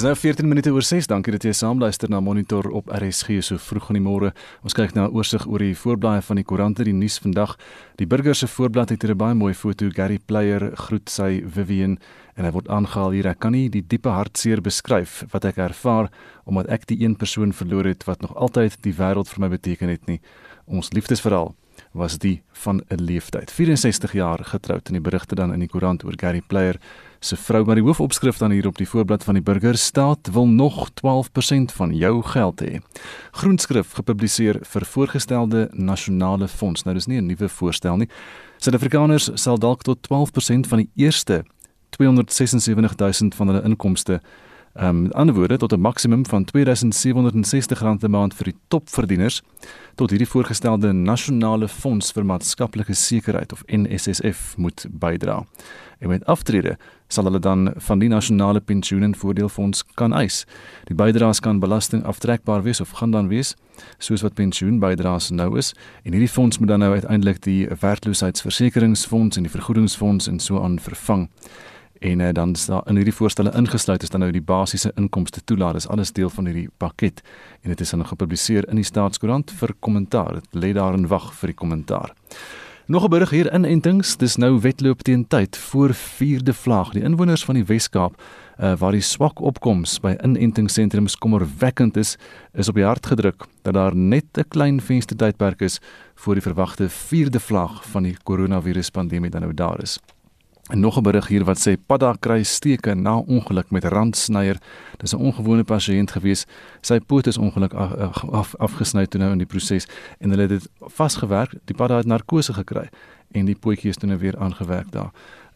Dis nou 14 minute oor 6. Dankie dat jy saamluister na Monitor op RSG so vroeg in die môre. Ons kyk na 'n oorsig oor die voorblaaie van die koerante, die nuus vandag. Die Burger se voorblad het 'n baie mooi foto. Gary Player groet sy Vivian en hy word aangehaal hier. Ek kan nie die diepe hartseer beskryf wat ek ervaar omdat ek die een persoon verloor het wat nog altyd die wêreld vir my beteken het nie. Ons liefdesverhaal was die van 'n leeftyd. 64 jaar getroud en die berigte dan in die koerant oor Gary Player se vrou maar die hoofopskrif dan hier op die voorblad van die Burger staat wil nog 12% van jou geld hê. Groenskrif gepubliseer vir voorgestelde nasionale fonds. Nou dis nie 'n nuwe voorstel nie. Suid-Afrikaners sal dalk tot 12% van die eerste 276000 van hulle inkomste Ehm um, met ander woorde tot 'n maksimum van R2760 'n maand vir die topverdieners tot hierdie voorgestelde nasionale fonds vir maatskaplike sekerheid of NSSF moet bydra. En met aftrede sal hulle dan van die nasionale pensioen en voordeelfonds kan eis. Die bydraes kan belasting aftrekbaar wees of gaan dan wees soos wat pensioenbydraes nou is en hierdie fonds moet dan nou uiteindelik die werkloosheidsversekeringsfonds en die vergoedingsfonds en so aan vervang. En uh, dan is daar in hierdie voorstelle ingesluit is dan nou die basiese inkomste toelaat is alles deel van hierdie pakket. En dit is dan gepubliseer in die staatskoerant vir kommentaar. Dit lê daar in wag vir die kommentaar nog 'n berig hier inentings. Dis nou wedloop teen tyd voor vierde vlaag. Die inwoners van die Wes-Kaap uh, waar die swak opkoms by inentingssentrums kommerwekkend is is op die hart gedruk dat daar net 'n klein venstertydperk is voor die verwagte vierde vlaag van die koronaviruspandemie dan nou daar is En nog 'n berig hier wat sê Padda kry steke na ongeluk met randsnyer. Dis 'n ongewone pasiënt gewees. Sy poot is ongeluk af, af, afgesny toe nou in die proses en hulle het dit vasgewerk. Die Padda het narkose gekry en die pootjie is toe nou weer aangewerk daar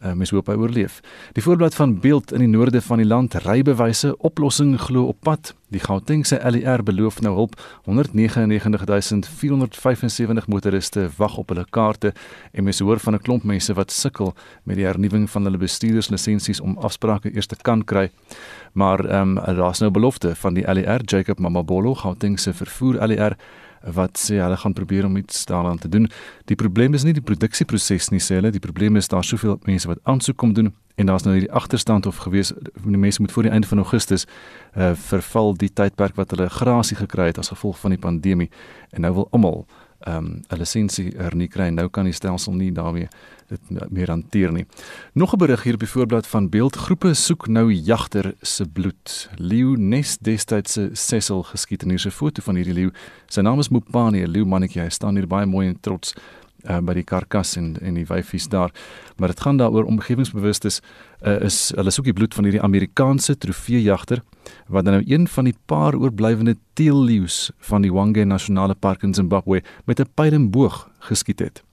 uh, mens hoop hy oorleef. Die voorblad van beeld in die noorde van die land rybewyse oplossing glo op pad. Die Gautengse LER beloof nou hulp 199475 motoriste wag op hulle kaarte en mens hoor van 'n klomp mense wat sukkel met die hernuwing van hulle bestuurderslisensies om afsprake eers te kan kry. Maar ehm um, daar's nou belofte van die LER Jacob Mamabolo Gautengse vervoer LER wat sê hulle gaan probeer om iets daaraan te doen. Die probleem is nie die produksieproses nie sê hulle, die probleem is daar soveel mense wat aansoek kom doen en daar's nou hierdie agterstand of gewees die mense moet voor die einde van Augustus uh, verval die tydperk wat hulle grasie gekry het as gevolg van die pandemie en nou wil almal ehm um, 'n lisensie hernie kry. Nou kan die stelsel nie daarmee dit meer hanteer nie. Nog 'n berig hier op die voorblad van Beeldgroepe soek nou jagter se bloed. Leeu Nes destyds se Cecil geskiet en hier 'n foto van hierdie leeu. Sy naam is Mopani, 'n leeu mannetjie. Hy staan hier baie mooi en trots uh, by die karkas en en die wyfies daar. Maar dit gaan daaroor omgewingsbewustes uh, is hulle soek die bloed van hierdie Amerikaanse trofeejagter wat nou een van die paar oorblywende teelleeu's van die Hwange Nasionale Park in Zimbabwe met 'n pyl en boog geskiet het.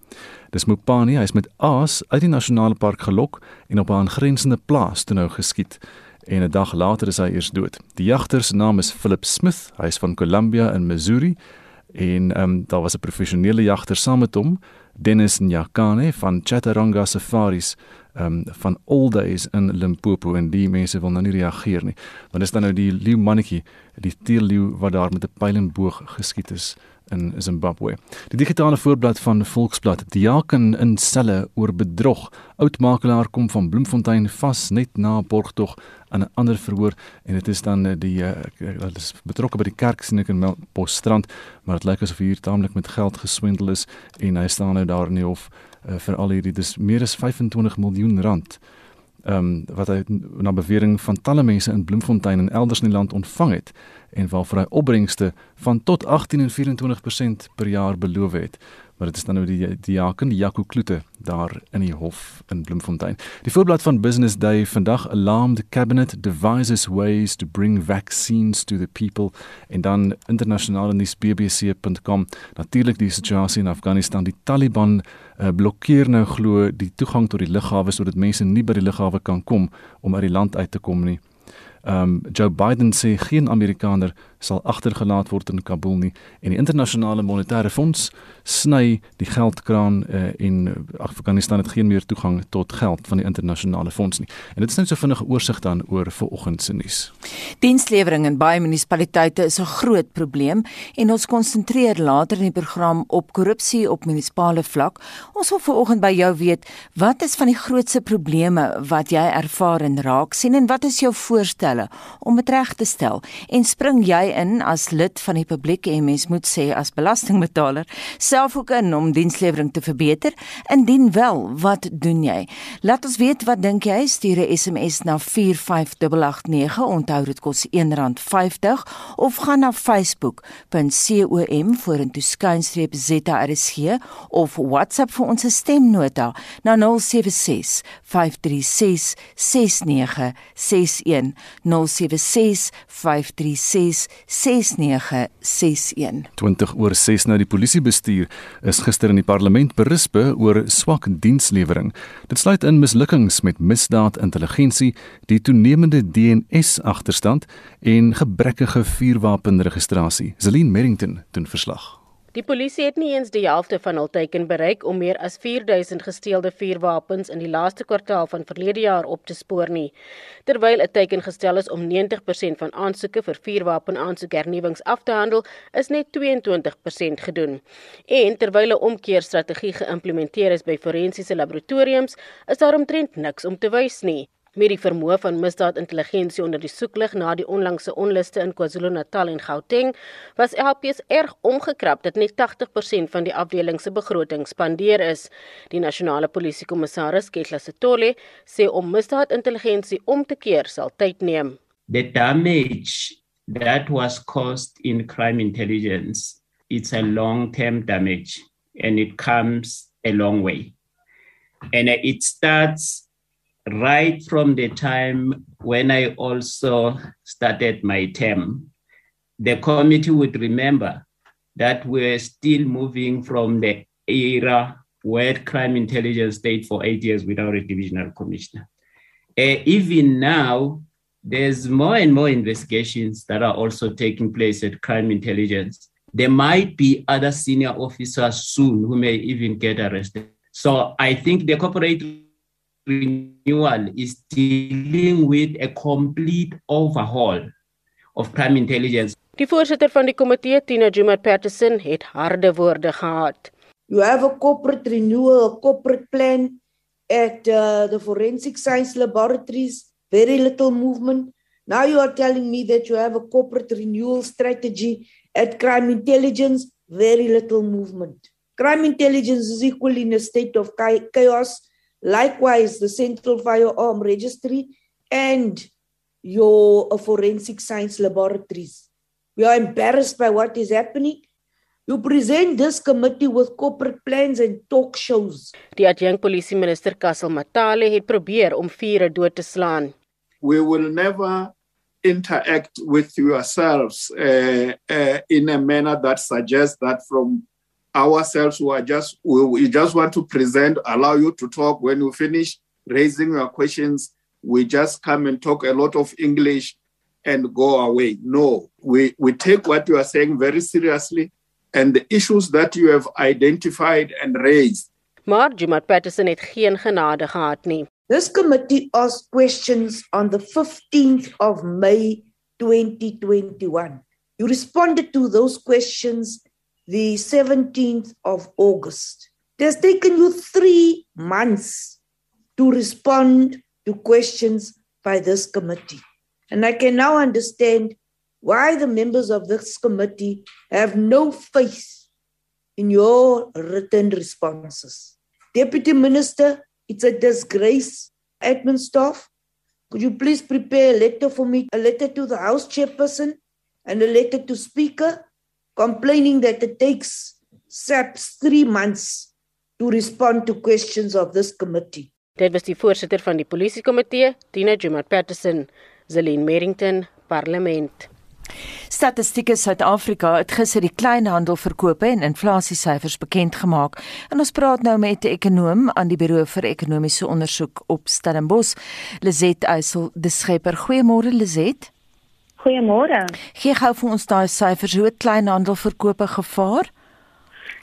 Dis Mopani, hy is met aas uit die nasionale park gelok en op 'n aangrensende plaas toe nou geskiet en 'n dag later is hy eers dood. Die jagter se naam is Philip Smith, hy is van Columbia in Missouri en ehm um, daar was 'n professionele jagter saam met hom Dennis Nyakane van Chaturanga Safaris um, van All Days in Limpopo en die mense wil nou nie reageer nie. Want dis dan nou die leeu mannetjie, die teerleeu wat daar met 'n pyl en boog geskiet is in Zimbabwe. Die digitale voorblad van Volksblad, Diaken in selle oor bedrog. Oudmakelaar kom van Bloemfontein vas net na borgtog aan 'n ander verhoor en dit is dan eh, die uh, is betrokke by die kerk sien ek in Posstrand, maar dit lyk asof hier taamlik met geld geswendel is en hy staan nou daar in die hof uh, vir al hierdie dis meer as 25 miljoen rand ehm um, wat hy na bewering van talle mense in Bloemfontein en elders in die land ontvang het en waarvoor hy opbrengste van tot 18 en 24% per jaar beloof het maar dit is dan nou die die Jaken die Jaco Kloete daar in die hof in Bloemfontein. Die voorblad van Business Day vandag alarmed cabinet devises ways to bring vaccines to the people en dan internasionale nuus bbc.com. Natuurlik die situasie in Afghanistan, die Taliban uh, blokkeer nou glo die toegang tot die lughawe sodat mense nie by die lughawe kan kom om uit die land uit te kom nie. Um Joe Biden sê geen Amerikaner sal agtergelaat word in Kabul nie en die internasionale monetaire fonds sny die geldkraan uh, en Afghanistan het geen meer toegang tot geld van die internasionale fonds nie. En dit is net so vinnige oorsig dan oor vanoggend se nuus. Dienslewering in baie munisipaliteite is 'n groot probleem en ons konsentreer later in die program op korrupsie op munisipale vlak. Ons wil vanoggend by jou weet, wat is van die grootste probleme wat jy ervaar en raak sien en wat is jou voorstelle om dit reg te stel? En spring jy in as lid van die publiek en mens moet sê as belastingbetaler self ook in om dienslewering te verbeter? Indien wel, wat doen jy? Laat ons weet wat dink jy? Stuur 'n SMS na 45889. Onthou dit kos R1.50 of gaan na facebook.com vorentoe skynstreep ZRSG of WhatsApp vir ons stemnota na 076 536 6961 076 536 6961 20 oor 6 nou die polisiebestuur is gister in die parlement berispe oor swak dienslewering. Dit sluit in mislukkings met misdaadintelligensie, die toenemende DNS-agterstand en gebrekkige vuurwapenregistrasie. Zelin Merrington doen verslag. Die polisie het nie eens die helfte van hul teiken bereik om meer as 4000 gesteelde vuurwapens in die laaste kwartaal van verlede jaar op te spoor nie. Terwyl 'n teiken gestel is om 90% van aansoeke vir vuurwapenaansoekhernuwings af te handel, is net 22% gedoen. En terwyl 'n omkeerstrategie geïmplementeer is by forensiese laboratoriums, is daar omtrent niks om te wys nie. Met die vermoë van misdaadintelligensie onder die soeklig na die onlangse onluste in KwaZulu-Natal en Gauteng, was LPS erg omgekrap dat net 80% van die afdeling se begroting spandeer is. Die nasionale polisiekommissaris Ketla Setole sê om misdaadintelligensie om te keer sal tyd neem. The damage that was caused in crime intelligence, it's a long-term damage and it comes a long way. And it starts right from the time when I also started my term, the committee would remember that we're still moving from the era where crime intelligence stayed for eight years without a divisional commissioner. Uh, even now, there's more and more investigations that are also taking place at crime intelligence. There might be other senior officers soon who may even get arrested. So I think the corporate renewal is dealing with a complete overhaul of crime intelligence. Die voorsitter van die komitee, Tina Jumar Patterson, het harde woorde gehad. You have a corporate renewal, a corporate plan at uh, the forensic science laboratories, very little movement. Now you are telling me that you have a corporate renewal strategy at crime intelligence, very little movement. Crime intelligence is equally in a state of chaos Likewise, the Central Firearm Registry and your uh, forensic science laboratories. We are embarrassed by what is happening. You present this committee with corporate plans and talk shows. Die adjunkt polisie minister Kassel Matale het probeer om vure dood te slaan. We will never interact with yourselves uh, uh, in a manner that suggests that from ourselves who are just we, we just want to present allow you to talk. When you finish raising your questions we just come and talk a lot of english and go away. No we we take what you are saying very seriously and the issues that you have identified and raised. Maar Jumat Patterson het geen genade gehad nie. This committee asked questions on the 15th of May 2021 you responded to those questions the 17th of August. It has taken you three months to respond to questions by this committee. And I can now understand why the members of this committee have no faith in your written responses. Deputy Minister, it's a disgrace. Admin staff, could you please prepare a letter for me, a letter to the House Chairperson and a letter to Speaker complaining that it takes SAPS 3 months to respond to questions of this committee. Dit was die voorsitter van die polisiekomitee, Tina Jumat Patterson, Zelin Merrington, Parlement. Statistieke Suid-Afrika het gister die kleinhandelverkope en inflasiesyfers bekend gemaak. En ons praat nou met 'n ekonom aan die Buro vir Ekonomiese Onderzoek op Stellenbosch, Lizet Eysel, die skrywer. Goeiemôre Lizet. Goeiemôre. Gee gou vir ons daai syfers hoe kleinhandelverkope gevaar?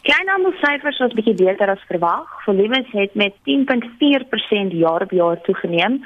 Kleinhandelsyfers was bietjie beter as verwag. Volumes het met 10.4% jaar op jaar toegeneem.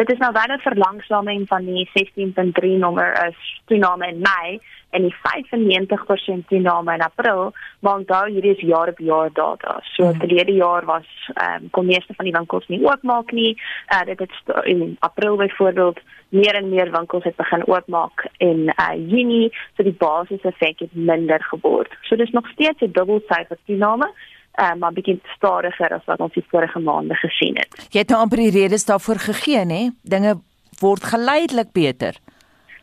Dit is nou wel 'n verlangsaming van die 16.3 nommer as toename in Mei en die 95% toename in April, maar onthou hierdie is jaar op jaar data. So mm. verlede jaar was ehm um, kom meeste van die winkels nie oopmaak nie. Uh, dit het in April byvoorbeeld meer en meer winkels het begin oopmaak en uh Junie so die basiseffek het minder geword. So dis nog steeds 'n dubbelsyfer toename. Uh, maar bietjie stadiger as wat ons die vorige maande gesien het. Jy het nou amper die redes daarvoor gegee, nê? Dinge word geleidelik beter.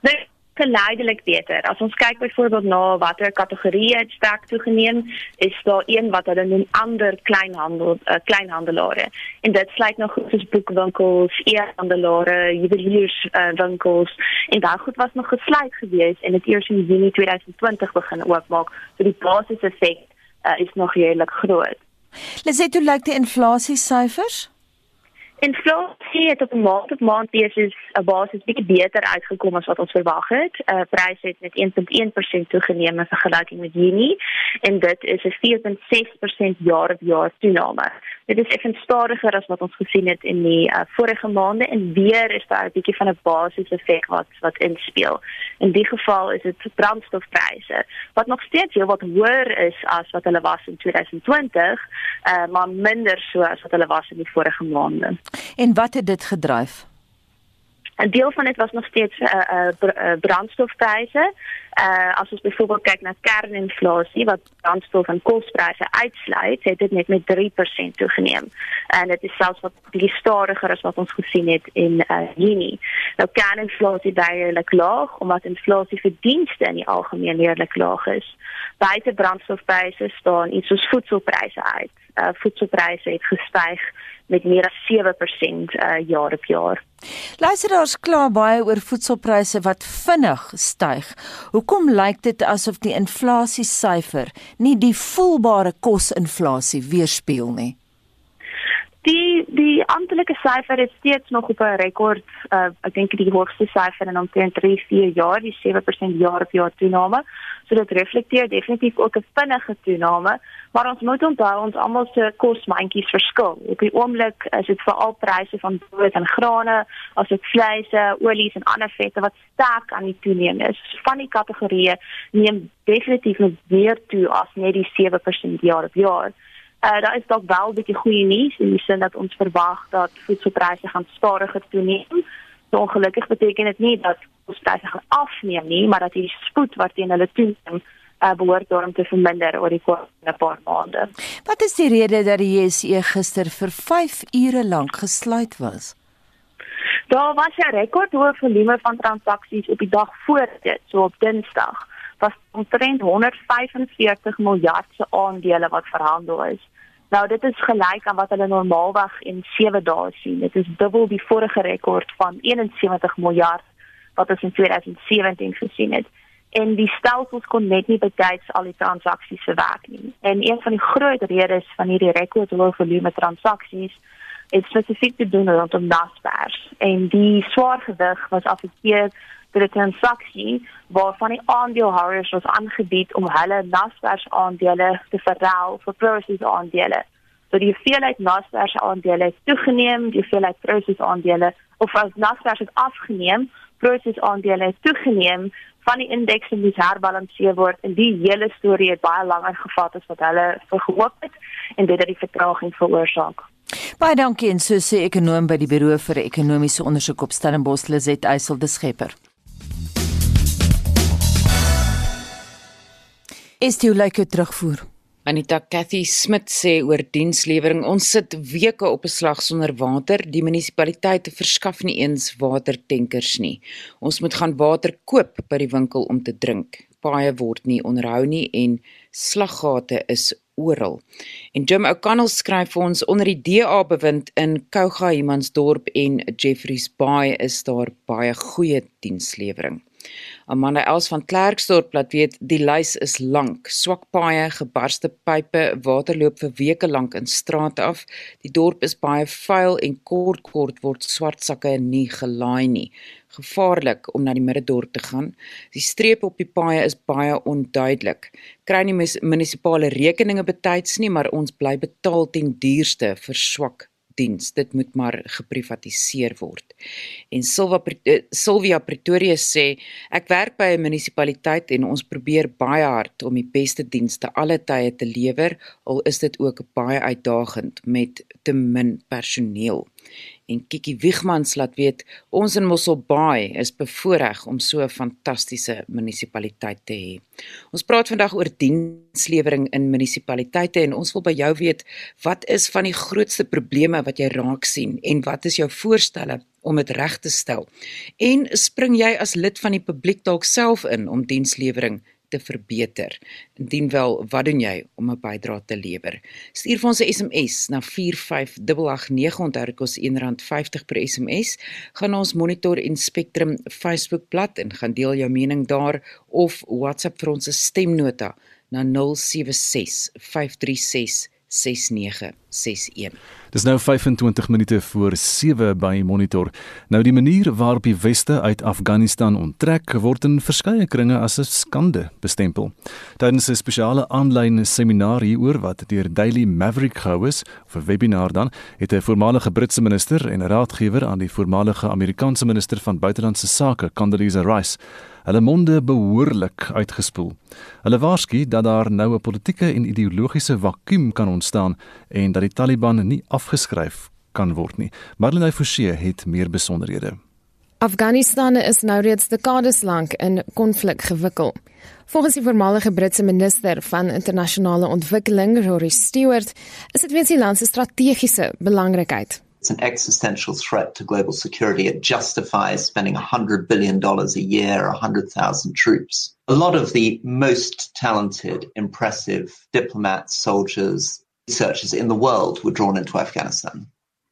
Nee, geleidelik beter. As ons kyk byvoorbeeld na watter kategorieë het sterk toegeneem, is daar een wat hulle noem ander kleinhandel uh, kleinhandelare. En dit sluit nog goed soos boekwinkels, e-handelare, juwelierswinkels uh, en daai goed was nog gesluit gewees en dit eers in Junie 2020 begin oopmaak. So die basiseffek uh, is nog redelik groot. Leset hoe lyk die inflasie syfers? Inflasie het op 'n maand op maand basis 'n basis bietjie beter uitgekom as wat ons verwag het. Uh pryse het met 1.1% toegeneem in vergelyking met Junie en dit is 'n 4.6% jaar op jaar toename. Dit is effens stadiger as wat ons gesien het in die uh, vorige maande en weer is daar 'n bietjie van 'n basiseffek wat wat inspel. In die geval is dit brandstofpryse wat nog steeds heel wat hoër is as wat hulle was in 2020, uh, maar minder so as wat hulle was in die vorige maande. En wat het dit gedryf? 'n Deel van dit was nog steeds uh, uh, brandstofpryse. Uh, as ons byvoorbeeld kyk na kerninflasie wat brandstof en kospryse uitsluit, het dit net met 3% toegeneem. En dit is selfs wat bietjie stadiger as wat ons gesien het in uh, Junie. Nou kerninflasie duidelik laag omdat inflasie vir dienste in die algemeen redelik laag is. Buite brandstofpryse staan iets soos voedselpryse uit. Uh, voedselpryse het gestyg met meer as 7% uh, jaar op jaar. Luisteraars kla baie oor voedselpryse wat vinnig styg. Hoekom lyk dit asof die inflasiesyfer nie die voelbare kosinflasie weerspieël nie? Die amptelike syfer is steeds nog op 'n rekord, uh, ek dink die hoogste syfer in omtrent 3-4 jaar, die 7% jaar op jaar toename. So dit reflekteer definitief ook 'n vinnige toename, maar ons moet onthou ons almal se kosmandjies verskil. Op die oomblik is dit veral pryse van brood en grane, asook vleis, olies en ander vette wat sterk aan die toeneem is. Van die kategorieë neem definitief nog meer toe as net die 7% jaar op jaar. Uh, daar is dalk wel 'n bietjie goeie nuus in die sin dat ons verwag dat voedselpryse gaan stadiger toeneem. So ongelukkig beteken dit nie dat voedselpryse gaan afneem nie, maar dat die spoed wat teen hulle toeneem uh, behoort om te verminder oor die komende paar maande. Wat is die rede dat die JSE gister vir 5 ure lank gesluit was? Daar was 'n rekordhoë volume van transaksies op die dag voor dit, so op Dinsdag was omtrent 145 miljard se aandele wat verhandel is. Nou dit is gelyk aan wat hulle normaalweg in 7 dae sien. Dit is dubbel die vorige rekord van 71 miljard wat ons in 2017 gesien het. En die stelsels kon net nie betyds al die transaksies verwerk nie. En een van die groot redes van hierdie rekordhoë volume transaksies is spesifiek te doen rondom Naspers. En die swaar gewig was afgekeer 'n transaksie waarvan die aandeelhouers was aangebied om hulle Naspers aandele te verruil vir Prosus aandele. So die hoeveelheid Naspers aandele het toegeneem, die hoeveelheid Prosus aandele of as Naspers het afgeneem, Prosus aandele het toegeneem van die indeks en dis herbalanseer word en die hele storie het baie langer gevat as wat hulle vergehoop het en dit het die vertraging veroorsaak. Baie dankie en so sê ekonom by die Buro vir Ekonomiese Ondersoek op Stellenbosch Lizet Eysel de Schepper. Dit hoe lyk dit terugvoer? Anita Cathy Smit sê oor dienslewering ons sit weke op 'n slag sonder water. Die munisipaliteite verskaf nie eens watertankers nie. Ons moet gaan water koop by die winkel om te drink. Paaie word nie onderhou nie en slaggate is oral en Jim O'Connell skryf vir ons onder die DA bewind in Kougahimansdorp en Jeffreys Bay is daar baie goeie dienslewering Amanda Els van Klerksdorp laat weet die lys is lank. Swak paaie, gebarste pype, water loop vir weke lank in strate af. Die dorp is baie vuil en kort kort word swart sakke nie gelaai nie. Gevaarlik om na die middedorp te gaan. Die strepe op die paaie is baie onduidelik. Kry nie munisipale rekeninge betyds nie, maar ons bly betaal ten duurste vir swak diens. Dit moet maar geprivatiseer word. En Silva eh, Silvia Pretoria sê ek werk by 'n munisipaliteit en ons probeer baie hard om die beste dienste alle tye te lewer, al is dit ook baie uitdagend met te min personeel en Kiki Wigmans laat weet ons in Mosselbaai is bevoordeel om so 'n fantastiese munisipaliteit te hê. Ons praat vandag oor dienslewering in munisipaliteite en ons wil by jou weet wat is van die grootste probleme wat jy raak sien en wat is jou voorstelle om dit reg te stel? En spring jy as lid van die publiek dalk self in om dienslewering te verbeter. Indien wel, wat doen jy om 'n bydrae te lewer? Stuur vir ons 'n SMS na 45889 onthou dit kos R1.50 per SMS. Gaan ons Monitor en Spectrum Facebook bladsy en gaan deel jou mening daar of WhatsApp vir ons stemnota na 076 536 6961. Dis nou 25 minute voor 7 by Monitor. Nou die manier waarop die weste uit Afghanistan onttrek word in verskeie kringe as 'n skande bestempel. Tydens 'n spesiale aanlyn seminar hieroor wat deur Daily Maverick gehou is, of 'n webinar dan, het 'n voormalige Britse minister en raadgewer aan die voormalige Amerikaanse minister van buitelandse sake, Condoleezza Rice, hulle monde behoorlik uitgespoel. Hulle waarsku dat daar nou 'n politieke en ideologiese vakuum kan ontstaan en dat die Taliban nie afgeskryf kan word nie. Marlene Forsie het meer besonderhede. Afghanistan is nou reeds dekades lank in konflik gewikkel. Volgens die voormalige Britse minister van internasionale ontwikkeling, Rory Stewart, is dit weens die land se strategiese belangrikheid. It's an existential threat to global security. It justifies spending $100 billion a year, 100,000 troops. A lot of the most talented, impressive diplomats, soldiers, researchers in the world were drawn into Afghanistan.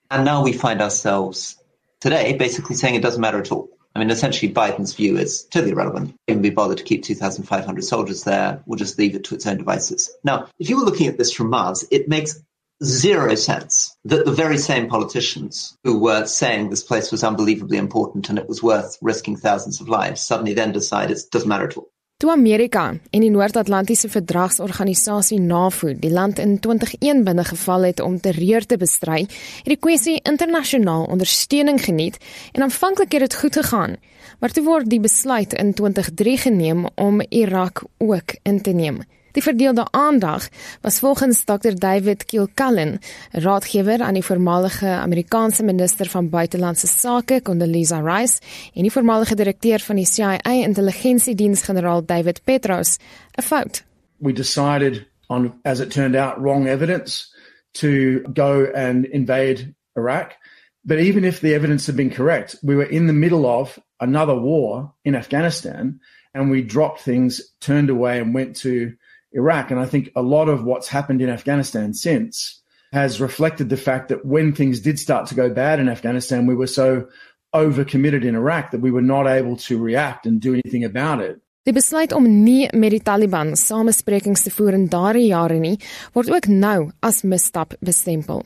And now we find ourselves today basically saying it doesn't matter at all. I mean, essentially, Biden's view is totally irrelevant. Even be bothered to keep 2,500 soldiers there. We'll just leave it to its own devices. Now, if you were looking at this from Mars, it makes zero sense that the very same politicians who were saying this place was unbelievably important and it was worth risking thousands of lives suddenly then decide it doesn't matter at all. Toe Amerika en die Noord-Atlantiese Verdragsorganisasie NAVO die land in 2001 binne geval het om terreur te bestry, het die kwessie internasionaal ondersteuning geniet en aanvanklik het dit goed gegaan, maar toe word die besluit in 2003 geneem om Irak ook in te neem. Die verdeelde aandag was volgens Dr David Kilcullen, raadgewer aan die voormalige Amerikaanse minister van buitelandse sake Condoleezza Rice en die voormalige direkteur van die CIA intelligensiediens generaal David Petros, 'n fout. We decided on as it turned out wrong evidence to go and invade Iraq. But even if the evidence had been correct, we were in the middle of another war in Afghanistan and we dropped things, turned away and went to Iraq. And I think a lot of what's happened in Afghanistan since has reflected the fact that when things did start to go bad in Afghanistan, we were so overcommitted in Iraq that we were not able to react and do anything about it. Die besluit om nie met die Taliban samesprekings te voer in daardie jare nie, word ook nou as misstap bestempel.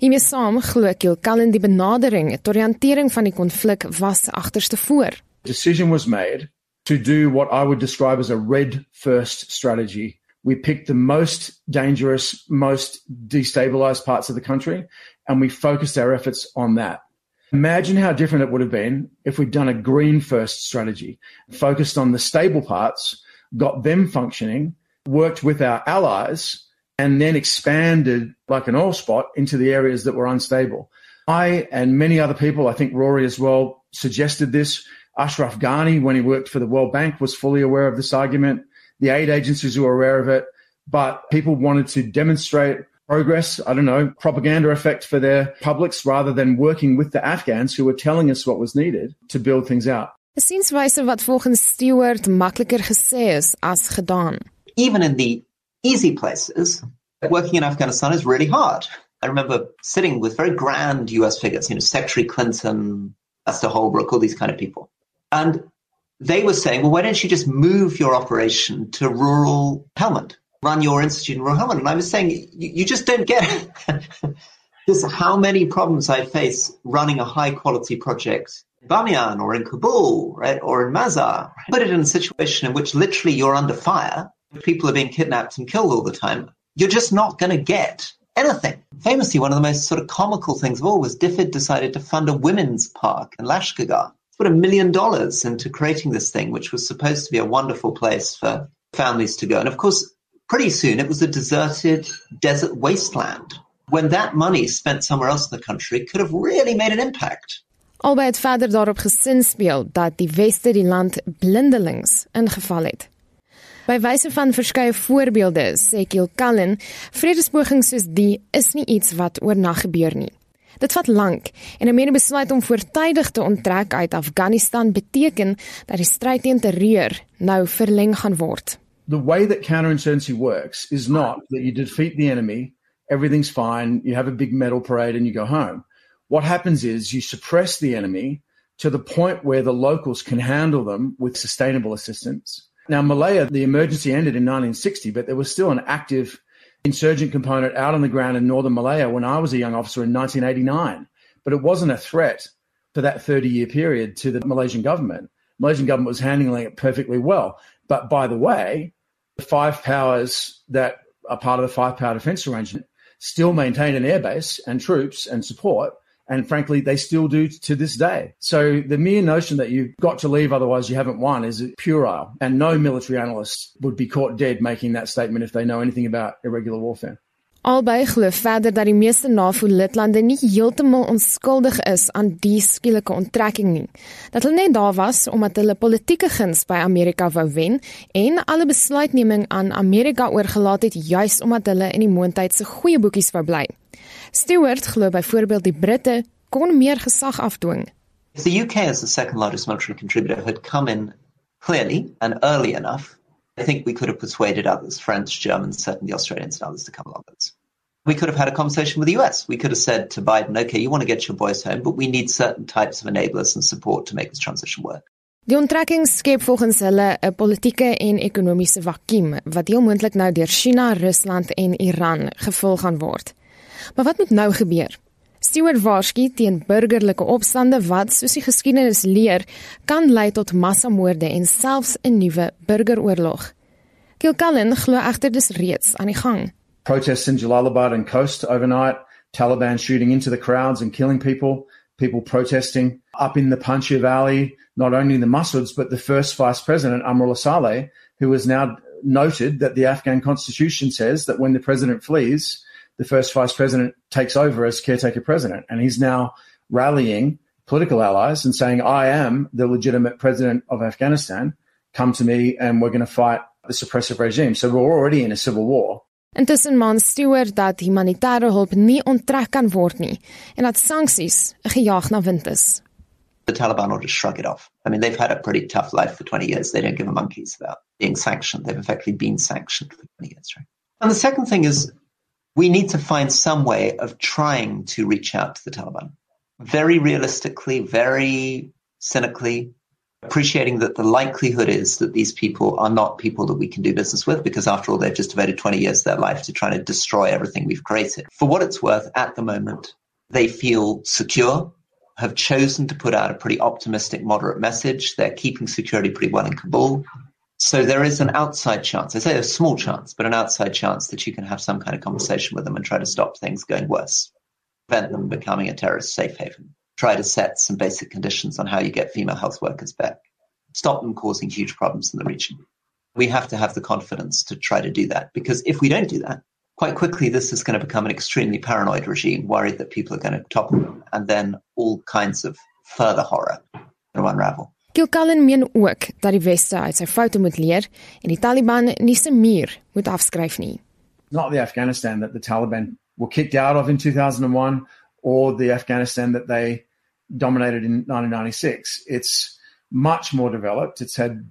Hiermee saam glo ek Kilcullen die benadering tot die hantering van die konflik was agterste voor. Decision was made to do what I would describe as a red first strategy we picked the most dangerous, most destabilized parts of the country, and we focused our efforts on that. Imagine how different it would have been if we'd done a green first strategy, focused on the stable parts, got them functioning, worked with our allies, and then expanded like an oil spot into the areas that were unstable. I and many other people, I think Rory as well, suggested this. Ashraf Ghani, when he worked for the World Bank, was fully aware of this argument the aid agencies were aware of it, but people wanted to demonstrate progress, I don't know, propaganda effect for their publics rather than working with the Afghans who were telling us what was needed to build things out. Sienswyse wat volgens Stewart makliker gesê is as gedaan. Even in the easy places, working in Afghanistan is really hard. I remember sitting with very grand US figures, you know, Secretary Clinton, Esther Holbrooke, all these kind of people. And they were saying, well, why don't you just move your operation to rural Helmand, run your institute in rural Helmand? And I was saying, you, just don't get just how many problems I face running a high quality project in Bamiyan or in Kabul, right, or in Mazar. Put it in a situation in which literally you're under fire, people are being kidnapped and killed all the time. You're just not going to get anything. Famously, one of the most sort of comical things of all was DFID decided to fund a women's park in Lashkargah. Put a million dollars into creating this thing, which was supposed to be a wonderful place for families to go. And of course, pretty soon it was a deserted desert wasteland. When that money spent somewhere else in the country could have really made an impact. Albei het verder daarop gesinspeel dat die weste die land blindelings ingeval het. By wyse van verskeie voorbeelde sê Kiel Cullen, vredespogings soos die is nie iets wat oornag gebeur nie. Dit vat lank en mede besluit om voortydig te onttrek uit Afghanistan beteken dat die stryd teen terreur nou verleng gaan word. The way that counterinsurgency works is not that you defeat the enemy, everything's fine, you have a big medal parade and you go home. What happens is you suppress the enemy to the point where the locals can handle them with sustainable assistance. Now, Malaya, the emergency ended in 1960, but there was still an active insurgent component out on the ground in northern Malaya when I was a young officer in 1989. But it wasn't a threat for that 30 year period to the Malaysian government. The Malaysian government was handling it perfectly well. But by the way, the five powers that are part of the five power defense arrangement still maintain an airbase and troops and support. And frankly, they still do to this day. So the mere notion that you've got to leave, otherwise you haven't won, is puerile. And no military analyst would be caught dead making that statement if they know anything about irregular warfare. Albei glo verder dat die meeste NAVO-lidlande nie heeltemal onskuldig is aan die skielike onttrekking nie. Dat hulle net daar was omdat hulle politieke guns by Amerika wou wen en alle besluitneming aan Amerika oorgelaat het juis omdat hulle in die moondheid se goeie boekies wou bly. Stewart glo byvoorbeeld die Britte kon meer gesag afdwing. If the UK as the second largest military contributor had come in clearly and early enough, I think we could have persuaded others, French, Germans, certainly Australians and others to come along with us. We could have had a conversation with the US. We could have said to Biden, okay, you want to get your boys home, but we need certain types of enablers and support to make this transition work. Die onttrekking skep volgens hulle 'n politieke en ekonomiese vakuum wat heel moontlik nou deur China, Rusland en Iran gevul gaan word. Maar wat moet nou gebeur? Stewart waarsku teen burgerlike opstande wat, soos die geskiedenis leer, kan lei tot massamoorde en selfs 'n nuwe burgeroorlog. Kilcullen glo egter dis reeds aan die gang. Protests in Jalalabad and Coast overnight, Taliban shooting into the crowds and killing people, people protesting up in the Panjshir Valley, not only the Masuds but the first vice president Amrullah Saleh, who has now noted that the Afghan constitution says that when the president flees, the first vice president takes over as caretaker president. And he's now rallying political allies and saying, I am the legitimate president of Afghanistan. Come to me and we're going to fight the suppressive regime. So we're already in a civil war. Intussen maan Stewart dat humanitêre hulp nie onttrek kan word nie en dat sanksies 'n gejaag na wind is. The Taliban will just shrug it off. I mean, they've had a pretty tough life for 20 years. They don't give a monkeys about being sanctioned. They've effectively been sanctioned for 20 years, right? And the second thing is we need to find some way of trying to reach out to the Taliban. Very realistically, very cynically, appreciating that the likelihood is that these people are not people that we can do business with because, after all, they've just devoted 20 years of their life to trying to destroy everything we've created. For what it's worth, at the moment, they feel secure, have chosen to put out a pretty optimistic, moderate message. They're keeping security pretty well in Kabul. So there is an outside chance, I say a small chance, but an outside chance that you can have some kind of conversation with them and try to stop things going worse, prevent them becoming a terrorist safe haven, try to set some basic conditions on how you get female health workers back, stop them causing huge problems in the region. We have to have the confidence to try to do that because if we don't do that, quite quickly this is going to become an extremely paranoid regime, worried that people are going to topple them, and then all kinds of further horror will unravel. Kilcullen meen ook dat die weste uit sy foute moet leer en die Taliban nie se muur moet afskryf nie. Not the Afghanistan that the Taliban were kicked out of in 2001 or the Afghanistan that they dominated in 1996. It's much more developed. It's had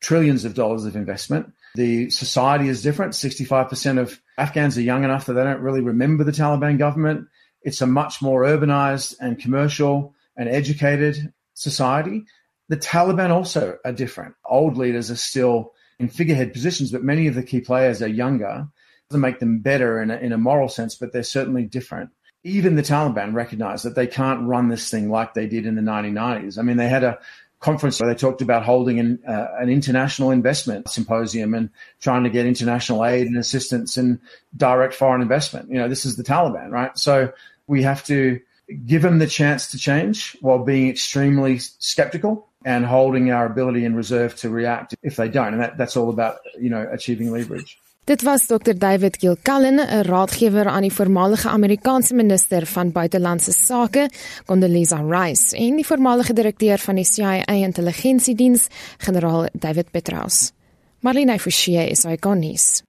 trillions of dollars of investment. The society is different. 65% of Afghans are young enough that they don't really remember the Taliban government. It's a much more urbanized and commercial and educated society. The Taliban also are different. Old leaders are still in figurehead positions, but many of the key players are younger. It Doesn't make them better in a, in a moral sense, but they're certainly different. even the Taliban recognize that they can't run this thing like they did in the 1990s. I mean, they had a conference where they talked about holding an, uh, an international investment symposium and trying to get international aid and assistance and direct foreign investment. You know, this is the Taliban, right? So we have to give them the chance to change while being extremely skeptical and holding our ability in reserve to react if they don't. And that, that's all about, you know, achieving leverage. Dit was Dr David Gilcullen, 'n raadgewer aan die voormalige Amerikaanse minister van buitelandse sake, Condoleezza Rice, en die voormalige direkteur van die CIA intelligensiediens, generaal David Petraeus. Marlene Forsie is hy konnies.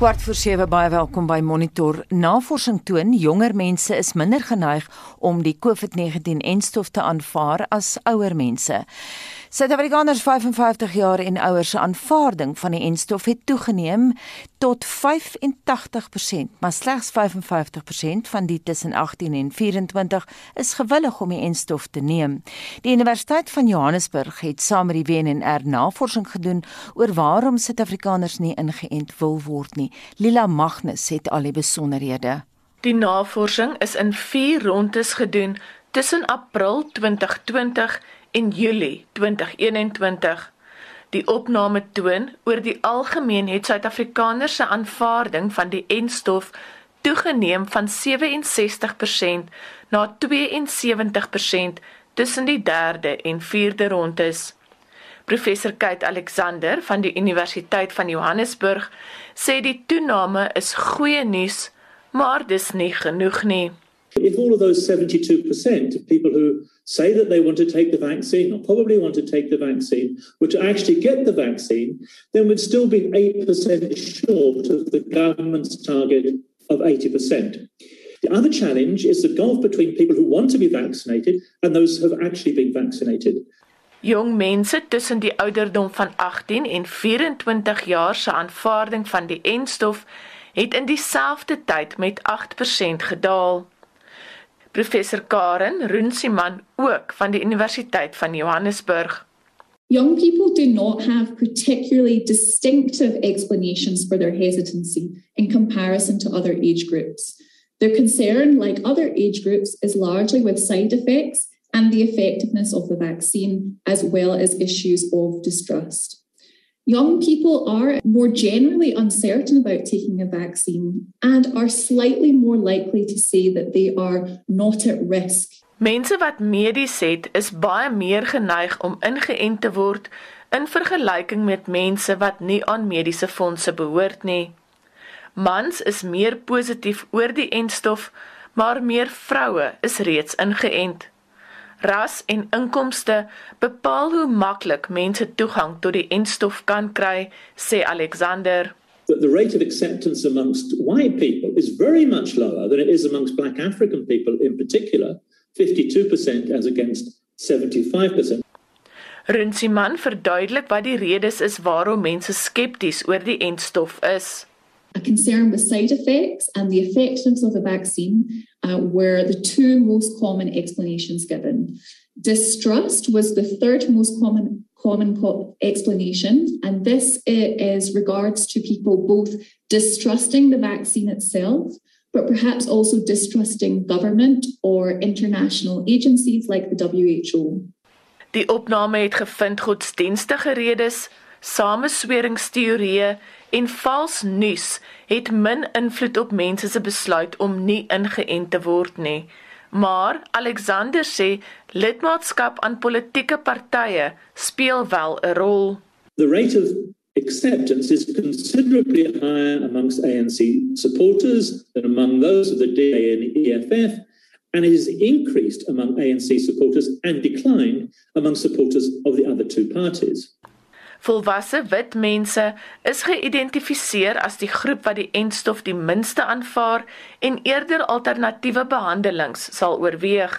Kwart voor 7 baie welkom by Monitor. Navorsing toon jonger mense is minder geneig om die COVID-19-enstof te aanvaar as ouer mense. Suid-Afrikaners 55 jaar en ouer se aanvaarding van die enstof het toegeneem tot 85%, maar slegs 55% van die tussen 18 en 24 is gewillig om die enstof te neem. Die Universiteit van Johannesburg het saam met die WNR navorsing gedoen oor waarom Suid-Afrikaners nie ingeënt wil word nie. Lila Magnus het al die besonderhede. Die navorsing is in 4 rondes gedoen tussen April 2020 en Julie 2021. Die opname toon oor die algemeen het Suid-Afrikaners se aanvaarding van die enstof toegeneem van 67% na 72% tussen die 3de en 4de rondes. Professor Kate Alexander van die Universiteit van Johannesburg sê die toename is goeie nuus, maar dis nie genoeg nie. If all of those 72% of people who say that they want to take the vaccine or probably want to take the vaccine were to actually get the vaccine, then we'd still be 8% short of the government's target of 80%. The other challenge is the gulf between people who want to be vaccinated and those who have actually been vaccinated. Jong mense tussen die ouderdom van 18 en 24 jaar se aanvaarding van die enstof het in dieselfde tyd met 8% gedaal. Professor Karen Runsiman ook van die Universiteit van Johannesburg. Young people do not have particularly distinctive explanations for their hesitancy in comparison to other age groups. Their concern, like other age groups, is largely with side effects and the effectiveness of the vaccine, as well as issues of distrust. Young people are more generally uncertain about taking a vaccine and are slightly more likely to say that they are not at risk. Mense wat medies het, is baie meer geneig om ingeënt te word in vergelyking met mense wat nie aan mediese fondse behoort nie. Mans is meer positief oor die entstof, maar meer vroue is reeds ingeënt ras en inkomste bepaal hoe maklik mense toegang tot die enstof kan kry, sê Alexander. That the rate of acceptance amongst white people is very much lower than it is amongst black African people in particular, 52% as against 75%. Runsiman verduidelik wat die redes is waarom mense skepties oor die entstof is. A concern with side effects and the effectiveness of the vaccine uh, were the two most common explanations given. Distrust was the third most common common co- explanation, and this is regards to people both distrusting the vaccine itself, but perhaps also distrusting government or international agencies like the WHO. Die opname het gevind godsdienstige redes, samesweringsteorieë en vals nuus het min invloed op mense se besluit om nie ingeënt te word nie. Maar Alexander sê lidmaatskap aan politieke partye speel wel 'n rol. The rate of acceptance is considerably higher amongst ANC supporters than among those of the DA and the EFF and it is increased among ANC supporters and declined among supporters of the other two parties. Volwasse wit mense is geïdentifiseer as die groep wat die entstof die minste aanvaar en eerder alternatiewe behandelings sal oorweeg.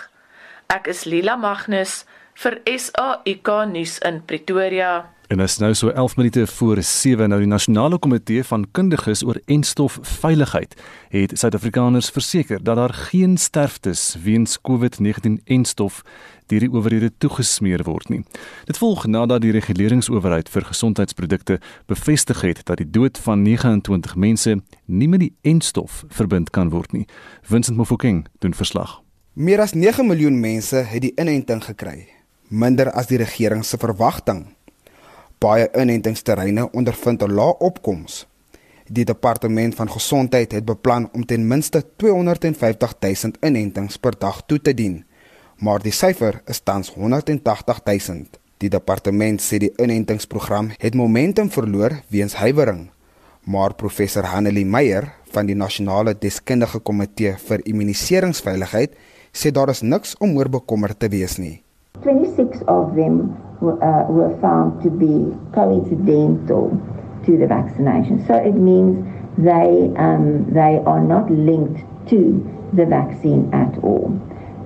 Ek is Lila Magnus vir SAIK nuus in Pretoria. En is nou so 11 minute voor 7 nou die nasionale komitee van kundiges oor enstof veiligheid het Suid-Afrikaners verseker dat daar geen sterftes weens COVID-19 enstof deur die owerhede toegesmeer word nie. Dit volg nadat die reguleringsowerheid vir gesondheidsprodukte bevestig het dat die dood van 29 mense nie met die enstof verbind kan word nie. Vincent Mofokeng doen verslag. Meer as 9 miljoen mense het die inenting gekry, minder as die regering se verwagting baie inentingsterreine ondervind 'n lae opkoms. Die departement van gesondheid het beplan om ten minste 250 000 inentings per dag toe te dien, maar die syfer is tans 180 000. Die departement sê die inentingsprogram het momentum verloor weens huiwering, maar professor Hanelie Meyer van die nasionale deskundige komitee vir immuniseringsveiligheid sê daar is niks om oor bekommerd te wees nie. 26 of them uh, were found to be coincidental to the vaccination. So it means they, um, they are not linked to the vaccine at all.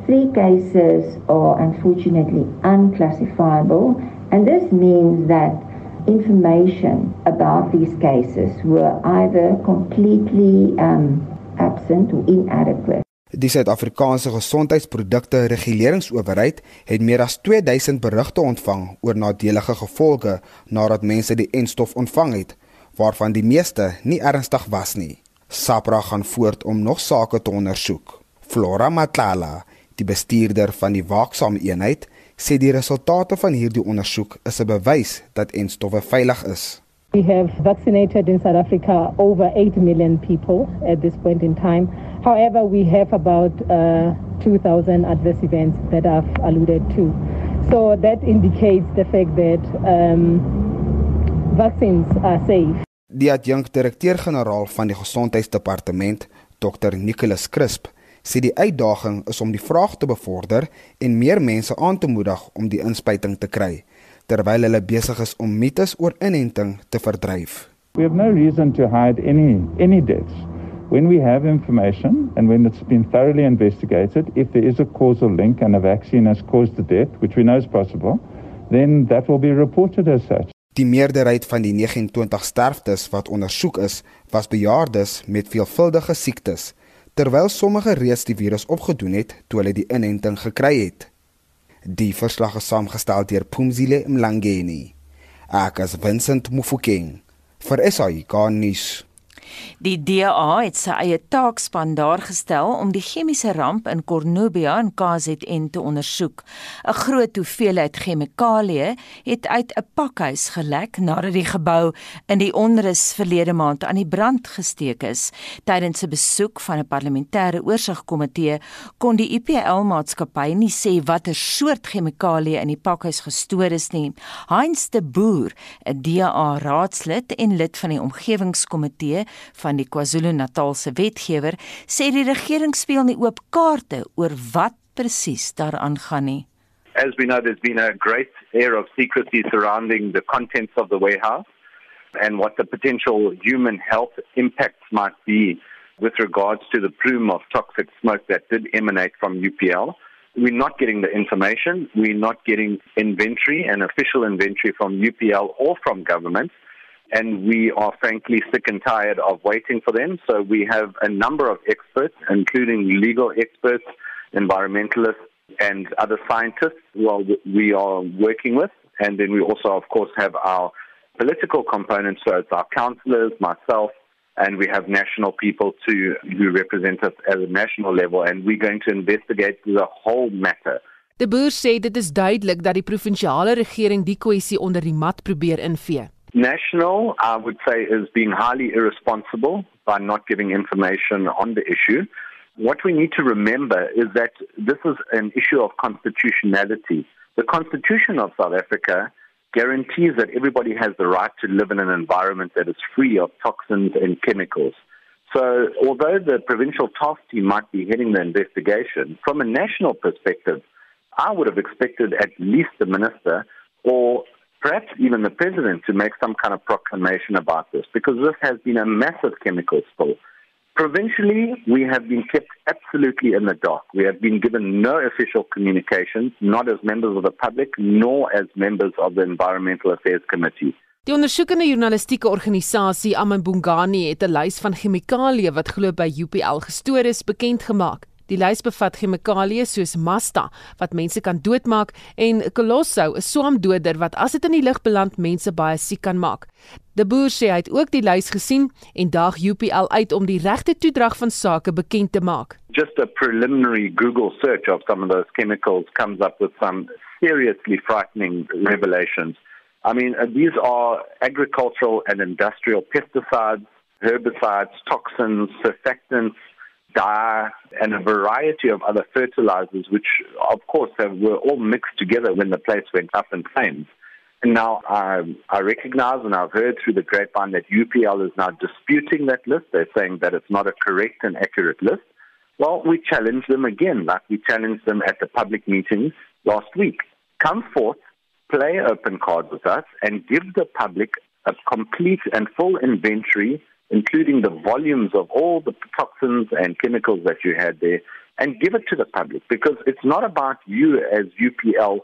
Three cases are unfortunately unclassifiable, and this means that information about these cases were either completely um, absent or inadequate. Die Suid-Afrikaanse Gesondheidsprodukte Reguleringsowerheid het meer as 2000 berigte ontvang oor nadelige gevolge nadat mense die enstof ontvang het, waarvan die meeste nie ernstig was nie. SAPRA gaan voort om nog sake te ondersoek. Flora Matlala, die bestuurder van die waaksame eenheid, sê die resultate van hierdie ondersoek is 'n bewys dat enstowwe veilig is. We have vaccinated in South Africa over 8 million people at this point in time. However, we have about uh, 2,000 adverse events that I've alluded to. So that indicates the fact that um, vaccines are safe. Die adjunkt-direkteur-generaal van die Gesondheidsdepartement, Dr. Nicholas Crisp, sê die uitdaging is om die vraag te bevorder en meer mense aan te moedig om die inspuiting te kry terwyl hulle besig is om mites oor inenting te verdryf. We have no reason to hide any any deaths. When we have information and when it's been thoroughly investigated, if there is a causal link and a vaccine has caused the death, which we know is possible, then that will be reported as such. Die meerderheid van die 29 sterftes wat ondersoek is, was bejaardes met veelvuldige siektes, terwyl sommige reeds die virus opgedoen het toe hulle die inenting gekry het. Die verslag is saamgestel deur Pumzile Mlangeni. Ek is Vincent Mufokeng vir SAI Garnis. Die DA het sy eie taakspan daar gestel om die chemiese ramp in Cornubia in KZN te ondersoek. 'n Groot hoeveelheid chemikalieë het uit 'n pakhuis gelek nadat die gebou in die onrus verlede maand aan die brand gesteek is. Tydens 'n besoek van 'n parlementêre oorsigkomitee kon die IPL-maatskappy nie sê watter soort chemikalieë in die pakhuis gestoor is nie. Heinz de Boer, 'n DA-raadslid en lid van die omgewingskomitee, van die KwaZulu-Natalse wetgewer sê die regering speel nie oop kaarte oor wat presies daaraan gaan nie. As we know there's been a great air of secrecy surrounding the contents of the warehouse and what the potential human health impacts might be with regards to the plume of toxic smoke that did emanate from UPL. We're not getting the information. We're not getting inventory and official inventory from UPL or from government. And we are frankly sick and tired of waiting for them. So we have a number of experts, including legal experts, environmentalists, and other scientists who are, we are working with. And then we also, of course, have our political component. So it's our councillors, myself, and we have national people to who represent us at a national level. And we're going to investigate the whole matter. De Boer sê dit is duidelik dat die provinsiale regering die kwessie onder die mat probeer invee. National, I would say, is being highly irresponsible by not giving information on the issue. What we need to remember is that this is an issue of constitutionality. The Constitution of South Africa guarantees that everybody has the right to live in an environment that is free of toxins and chemicals. So, although the provincial task team might be heading the investigation, from a national perspective, I would have expected at least the minister or perhaps even the president to make some kind of proclamation about this because this has been a massive chemical spill. Provincially, we have been kept absolutely in the dark. We have been given no official communication, not as members of the public, nor as members of the Environmental Affairs Committee. Die ondersoekende journalistieke organisasie Amambungani het 'n lys van chemikalieë wat glo by UPL gestoor is bekend gemaak. Die lys bevat chemikalieë soos Masta wat mense kan doodmaak en Colosso, 'n swamdoder wat as dit in die lug beland mense baie siek kan maak. De Boer sê hy het ook die lys gesien en daag UPL uit om die regte toedrag van sake bekend te maak. Just a preliminary Google search of some of those chemicals comes up with some seriously frightening revelations. I mean, uh, these are agricultural and industrial pesticides, herbicides, toxins, surfactants, dye, and a variety of other fertilizers, which, of course, have, were all mixed together when the place went up in flames. And now I, I recognize and I've heard through the grapevine that UPL is now disputing that list. They're saying that it's not a correct and accurate list. Well, we challenge them again, like we challenged them at the public meetings last week. Come forth, play open card with us, and give the public a complete and full inventory including the volumes of all the toxins and chemicals that you had there, and give it to the public because it's not about you as UPL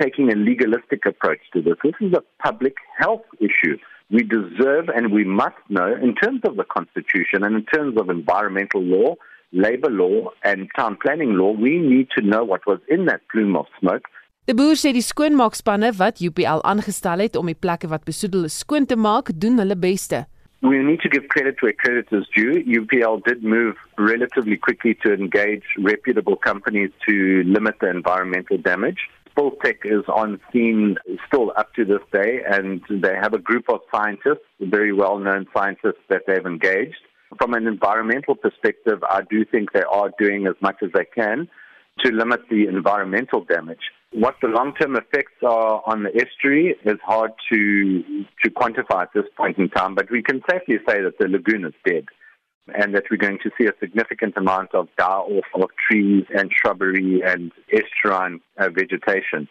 taking a legalistic approach to this. This is a public health issue. We deserve and we must know, in terms of the Constitution and in terms of environmental law, labor law, and town planning law, we need to know what was in that plume of smoke. Die boer sê die skoonmaakspanne wat UPL aangestel het om die plekke wat besoedel skoon te maak, doen hulle beste. We need to give credit where credit is due. UPL did move relatively quickly to engage reputable companies to limit the environmental damage. Spoltech is on scene still up to this day, and they have a group of scientists, very well known scientists that they've engaged. From an environmental perspective, I do think they are doing as much as they can to limit the environmental damage. What the long-term effects are on the estuary is hard to to quantify at this point in time, but we can safely say that the lagoon is dead and that we're going to see a significant amount of die-off of trees and shrubbery and estuarine uh, vegetation.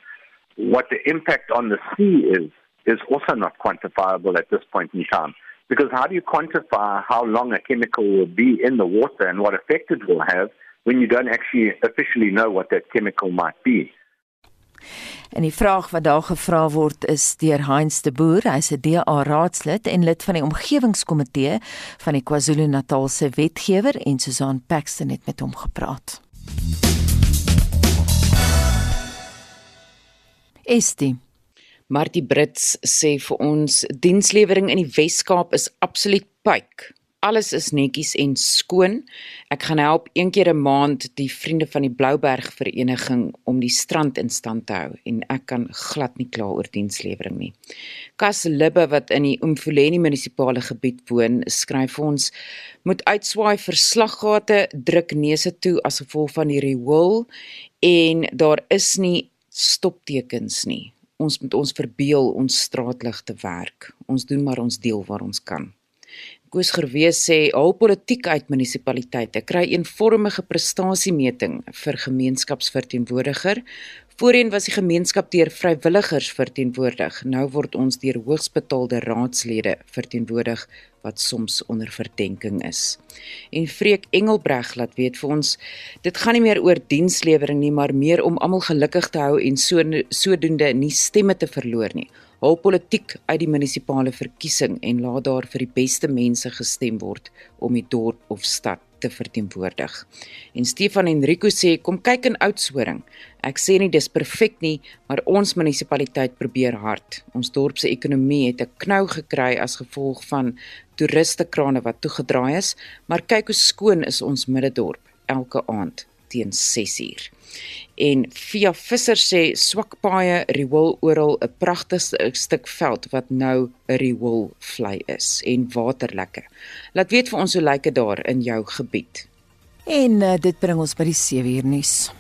What the impact on the sea is is also not quantifiable at this point in time. Because how do you quantify how long a chemical will be in the water and what effect it will have when you don't actually officially know what that chemical might be? En die vraag wat daar gevra word is deur Heinz de Boer, hy's 'n DA raadslid en lid van die omgewingskomitee van die KwaZulu-Natal se wetgewer en Susan Paxton het met hom gepraat. Estie. Martie Brits sê vir ons dienslewering in die Wes-Kaap is absoluut pyk alles is netjies en skoon. Ek gaan help een keer 'n maand die vriende van die Blouberg vereniging om die strand in stand te hou en ek kan glad nie kla oor dienslewering nie. Kas Libbe wat in die Umfuleni munisipale gebied woon, skryf ons moet uitswaai vir slaggate, druk neuse toe as gevolg van die riool en daar is nie stoptekens nie. Ons moet ons verbeel ons straatligte werk. Ons doen maar ons deel waar ons kan. Koos Gerwees sê al politiek uit munisipaliteite kry eenvormige prestasiemeting vir gemeenskapsverteenwoordiger. Voorheen was die gemeenskap deur vrywilligers verteenwoordig. Nou word ons deur hoogsbetaalde raadslede verteenwoordig wat soms onder verdenking is. En Freek Engelbreg laat weet vir ons dit gaan nie meer oor dienslewering nie, maar meer om almal gelukkig te hou en so sodoende nie stemme te verloor nie hul politiek uit die munisipale verkiesing en laat daar vir die beste mense gestem word om die dorp of stad te verteenwoordig. En Stefan Enrico sê kom kyk in Oudtshoorn. Ek sê nie dis perfek nie, maar ons munisipaliteit probeer hard. Ons dorp se ekonomie het 'n knou gekry as gevolg van toeristekrane wat toegedraai is, maar kyk hoe skoon is ons middedorp elke aand teen 6uur. En Via Visser sê swak paaie riool oral 'n pragtige stuk veld wat nou 'n riool vlei is en waterlekke. Laat weet vir ons hoe lyk dit daar in jou gebied. En uh, dit bring ons by die 7 uur nuus.